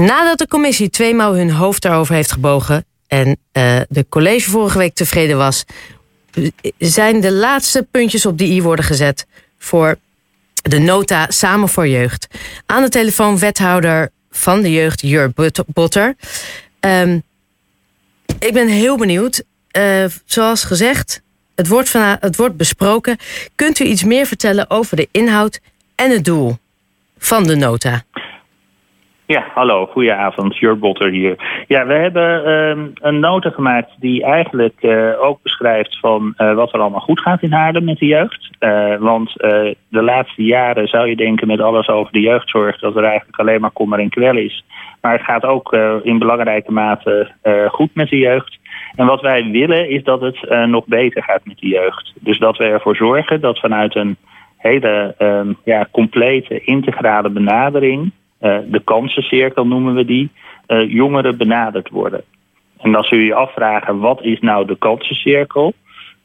Nadat de commissie tweemaal hun hoofd daarover heeft gebogen en uh, de college vorige week tevreden was, zijn de laatste puntjes op de i worden gezet voor de nota Samen voor Jeugd. Aan de telefoon wethouder van de jeugd, Jur Botter. Um, ik ben heel benieuwd. Uh, zoals gezegd, het wordt, het wordt besproken. Kunt u iets meer vertellen over de inhoud en het doel van de nota? Ja, hallo, goedenavond. Jur Botter hier. Ja, we hebben uh, een nota gemaakt die eigenlijk uh, ook beschrijft van uh, wat er allemaal goed gaat in Haarlem met de jeugd. want de laatste jaren zou je denken met alles over de jeugdzorg dat er eigenlijk alleen maar kommer en kwel is. Maar het gaat ook in belangrijke mate goed met de jeugd. En wat wij willen is dat het nog beter gaat met de jeugd. Dus dat we ervoor zorgen dat vanuit een hele ehm, ja, complete integrale benadering de kansencirkel noemen we die, uh, jongeren benaderd worden. En dan zul je afvragen, wat is nou de kansencirkel?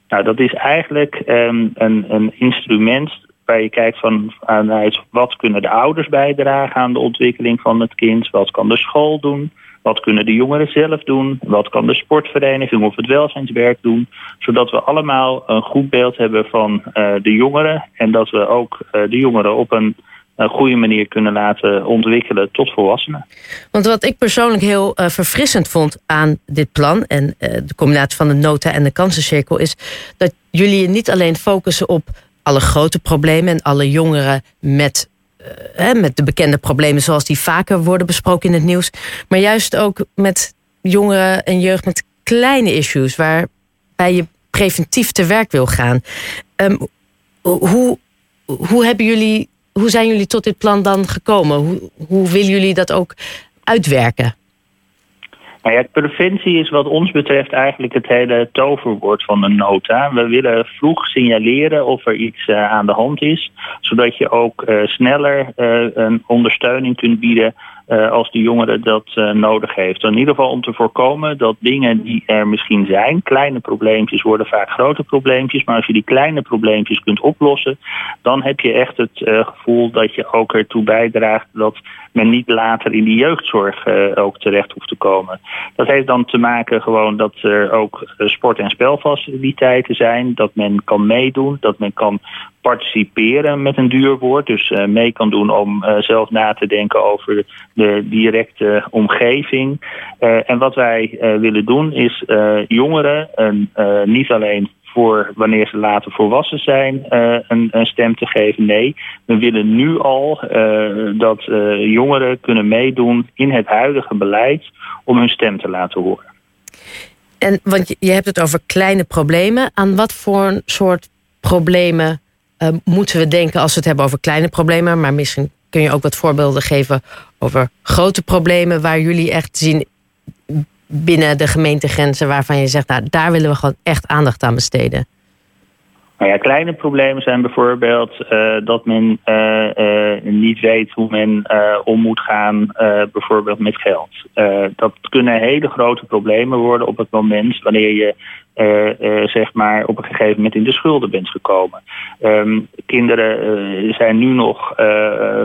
Nou, dat is eigenlijk um, een, een instrument waar je kijkt van vanuit wat kunnen de ouders bijdragen aan de ontwikkeling van het kind, wat kan de school doen, wat kunnen de jongeren zelf doen, wat kan de sportvereniging of het welzijnswerk doen, zodat we allemaal een goed beeld hebben van uh, de jongeren en dat we ook de jongeren op een een goede manier kunnen laten ontwikkelen tot volwassenen. Want wat ik persoonlijk heel uh, verfrissend vond aan dit plan en uh, de combinatie van de nota en de kansencirkel is dat jullie niet alleen focussen op alle grote problemen en alle jongeren met, uh, met de bekende problemen zoals die vaker worden besproken in het nieuws, maar juist ook met jongeren en jeugd met kleine issues waarbij je preventief te werk wil gaan. Um, hoe, hoe hebben jullie hoe zijn jullie tot dit plan dan gekomen? Hoe, hoe willen jullie dat ook uitwerken? Nou ja, preventie is wat ons betreft eigenlijk het hele toverwoord van de nota. We willen vroeg signaleren of er iets uh, aan de hand is, zodat je ook uh, sneller uh, een ondersteuning kunt bieden uh, als de jongere dat uh, nodig heeft. In ieder geval om te voorkomen dat dingen die er misschien zijn, kleine probleempjes worden vaak grote probleempjes, maar als je die kleine probleempjes kunt oplossen, dan heb je echt het uh, gevoel dat je ook ertoe bijdraagt dat men niet later in die jeugdzorg ook terecht hoeft te komen. Dat heeft dan te maken gewoon dat er ook sport- en spelfaciliteiten zijn, dat men kan meedoen, dat men kan participeren met een duur woord. Dus mee kan doen om zelf na te denken over de directe omgeving. Uh, en wat wij willen doen is jongeren niet alleen voor wanneer ze later volwassen zijn een, een, stem te geven. Nee, we willen nu al dat jongeren kunnen meedoen in het huidige beleid om hun stem te laten horen. En want je hebt het over kleine problemen. Aan wat voor soort problemen moeten we denken als we het hebben over kleine problemen. Maar misschien kun je ook wat voorbeelden geven over grote problemen waar jullie echt zien binnen de gemeentegrenzen waarvan je zegt, nou daar willen we gewoon echt aandacht aan besteden. Nou ja, kleine problemen zijn bijvoorbeeld uh, dat men uh, uh, niet weet hoe men om moet gaan, bijvoorbeeld met geld. dat kunnen hele grote problemen worden op het moment wanneer je zeg maar op een gegeven moment in de schulden bent gekomen. Um, kinderen zijn nu nog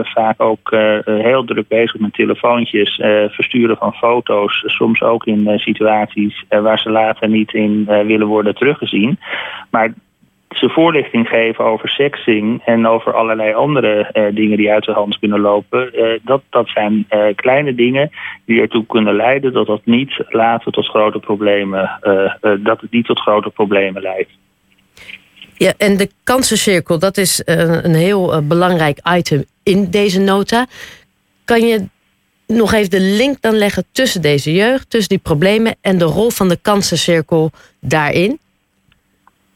vaak ook heel druk bezig met telefoontjes, versturen van foto's, soms ook in situaties waar ze later niet in willen worden teruggezien. Maar ze voorlichting geven over sexing en over allerlei andere uh, dingen die uit de hand kunnen lopen. Uh, dat, dat zijn uh, kleine dingen die ertoe kunnen leiden dat dat niet later tot grote problemen, dat het niet tot grote problemen leidt. Ja, en de kansencirkel, dat is een heel belangrijk item in deze nota. Kan je nog even de link dan leggen tussen deze jeugd, tussen die problemen en de rol van de kansencirkel daarin?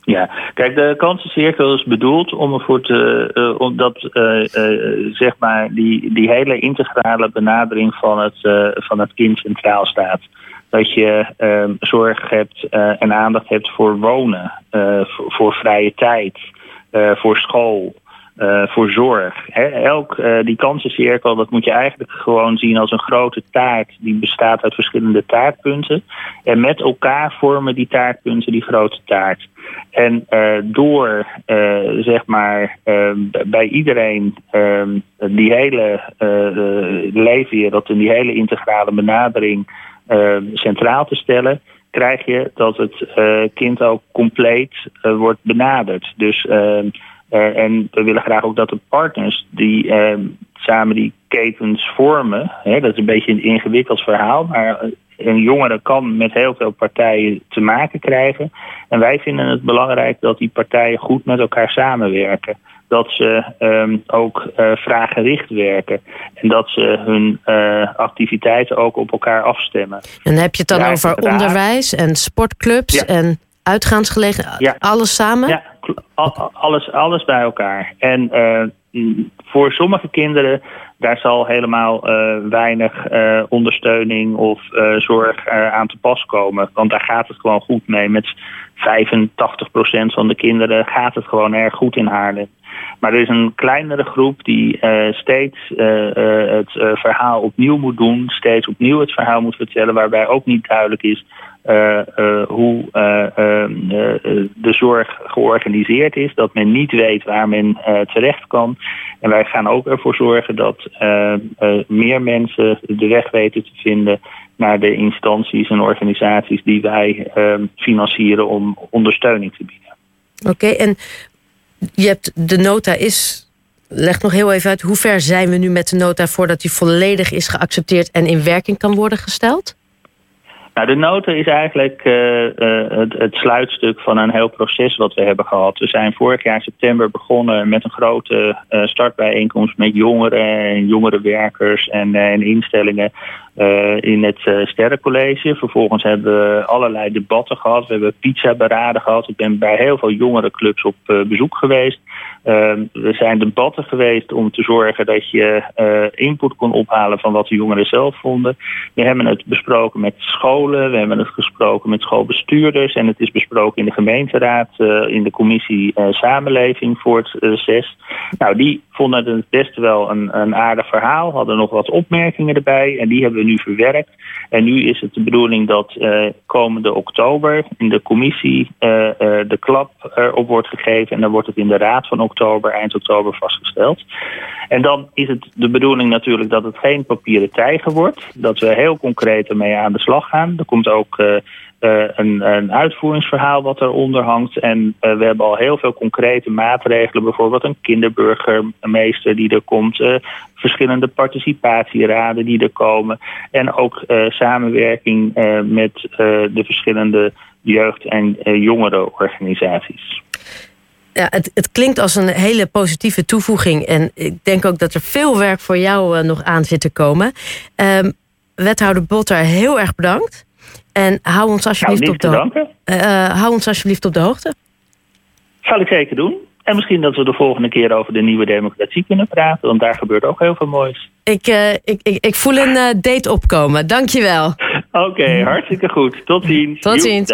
Ja, kijk, de kansencirkel is bedoeld om ervoor te, uh, om dat, uh, uh, zeg maar, die, die hele integrale benadering van het, van het kind centraal staat. Dat je ehm, zorg hebt en aandacht hebt voor wonen, voor, voor, vrije tijd, voor school. Voor zorg. Elk, die kansencirkel, dat moet je eigenlijk gewoon zien als een grote taart die bestaat uit verschillende taartpunten. En met elkaar vormen die taartpunten die grote taart. En door zeg maar bij iedereen die hele leefwereld en die hele integrale benadering centraal te stellen, krijg je dat het kind ook compleet wordt benaderd. Dus en we willen graag ook dat de partners die samen die ketens vormen. Hè, dat is een beetje een ingewikkeld verhaal, maar een jongere kan met heel veel partijen te maken krijgen. En wij vinden het belangrijk dat die partijen goed met elkaar samenwerken. Dat ze um, ook uh, vraaggericht werken. En dat ze hun uh, activiteiten ook op elkaar afstemmen. En heb je het dan over onderwijs en sportclubs en uitgaansgelegenheden? Ja. Alles samen? Ja, alles, alles bij elkaar. En uh, voor sommige kinderen, daar zal helemaal uh, weinig uh, ondersteuning of uh, zorg aan te pas komen. Want daar gaat het gewoon goed mee. Met 85% van de kinderen gaat het gewoon erg goed in Haarlem. Maar er is een kleinere groep die steeds het verhaal opnieuw moet doen. Steeds opnieuw het verhaal moet vertellen. Waarbij ook niet duidelijk is hoe uh, de zorg georganiseerd is. Dat men niet weet waar men terecht kan. En wij gaan ook ervoor zorgen dat meer mensen de weg weten te vinden naar de instanties en organisaties die wij financieren om ondersteuning te bieden. Oké, en je hebt de nota is. Leg nog heel even uit, hoe ver zijn we nu met de nota voordat die volledig is geaccepteerd en in werking kan worden gesteld? Nou, de nota is eigenlijk uh, uh, het, het, sluitstuk van een heel proces wat we hebben gehad. We zijn vorig jaar september begonnen met een grote uh, startbijeenkomst met jongeren en jongerenwerkers en, en instellingen in het Sterrencollege. Vervolgens hebben we allerlei debatten gehad. We hebben pizza beraden gehad. Ik ben bij heel veel jongerenclubs op bezoek geweest. er zijn debatten geweest om te zorgen dat je input kon ophalen van wat de jongeren zelf vonden. We hebben het besproken met scholen we hebben het gesproken met schoolbestuurders en het is besproken in de gemeenteraad, uh, in de commissie uh, Samenleving voor het uh, zes. Nou, die vonden het best wel een, een aardig verhaal, hadden nog wat opmerkingen erbij en die hebben we nu verwerkt. En nu is het de bedoeling dat komende oktober in de commissie de klap erop wordt gegeven en dan wordt het in de raad van oktober, eind oktober vastgesteld. En dan is het de bedoeling natuurlijk dat het geen papieren tijger wordt, dat we heel concreet ermee aan de slag gaan. Er komt ook uh, uh, een, een, uitvoeringsverhaal wat eronder hangt. En uh, we hebben al heel veel concrete maatregelen. Bijvoorbeeld een kinderburgermeester die er komt. verschillende participatieraden die er komen. En ook samenwerking met de verschillende jeugd- en jongerenorganisaties. Ja, het, het, klinkt als een hele positieve toevoeging. En ik denk ook dat er veel werk voor jou nog aan zit te komen. Um, wethouder Botter, heel erg bedankt. En hou ons alsjeblieft, nou, op, de, uh, hou ons alsjeblieft op de hoogte. Zal ik zeker doen. En misschien dat we de volgende keer over de nieuwe democratie kunnen praten. Want daar gebeurt ook heel veel moois. Ik, uh, ik, ik, ik voel een uh, date opkomen. Dankjewel. Oké, okay, hartstikke goed. Tot ziens. Tot ziens.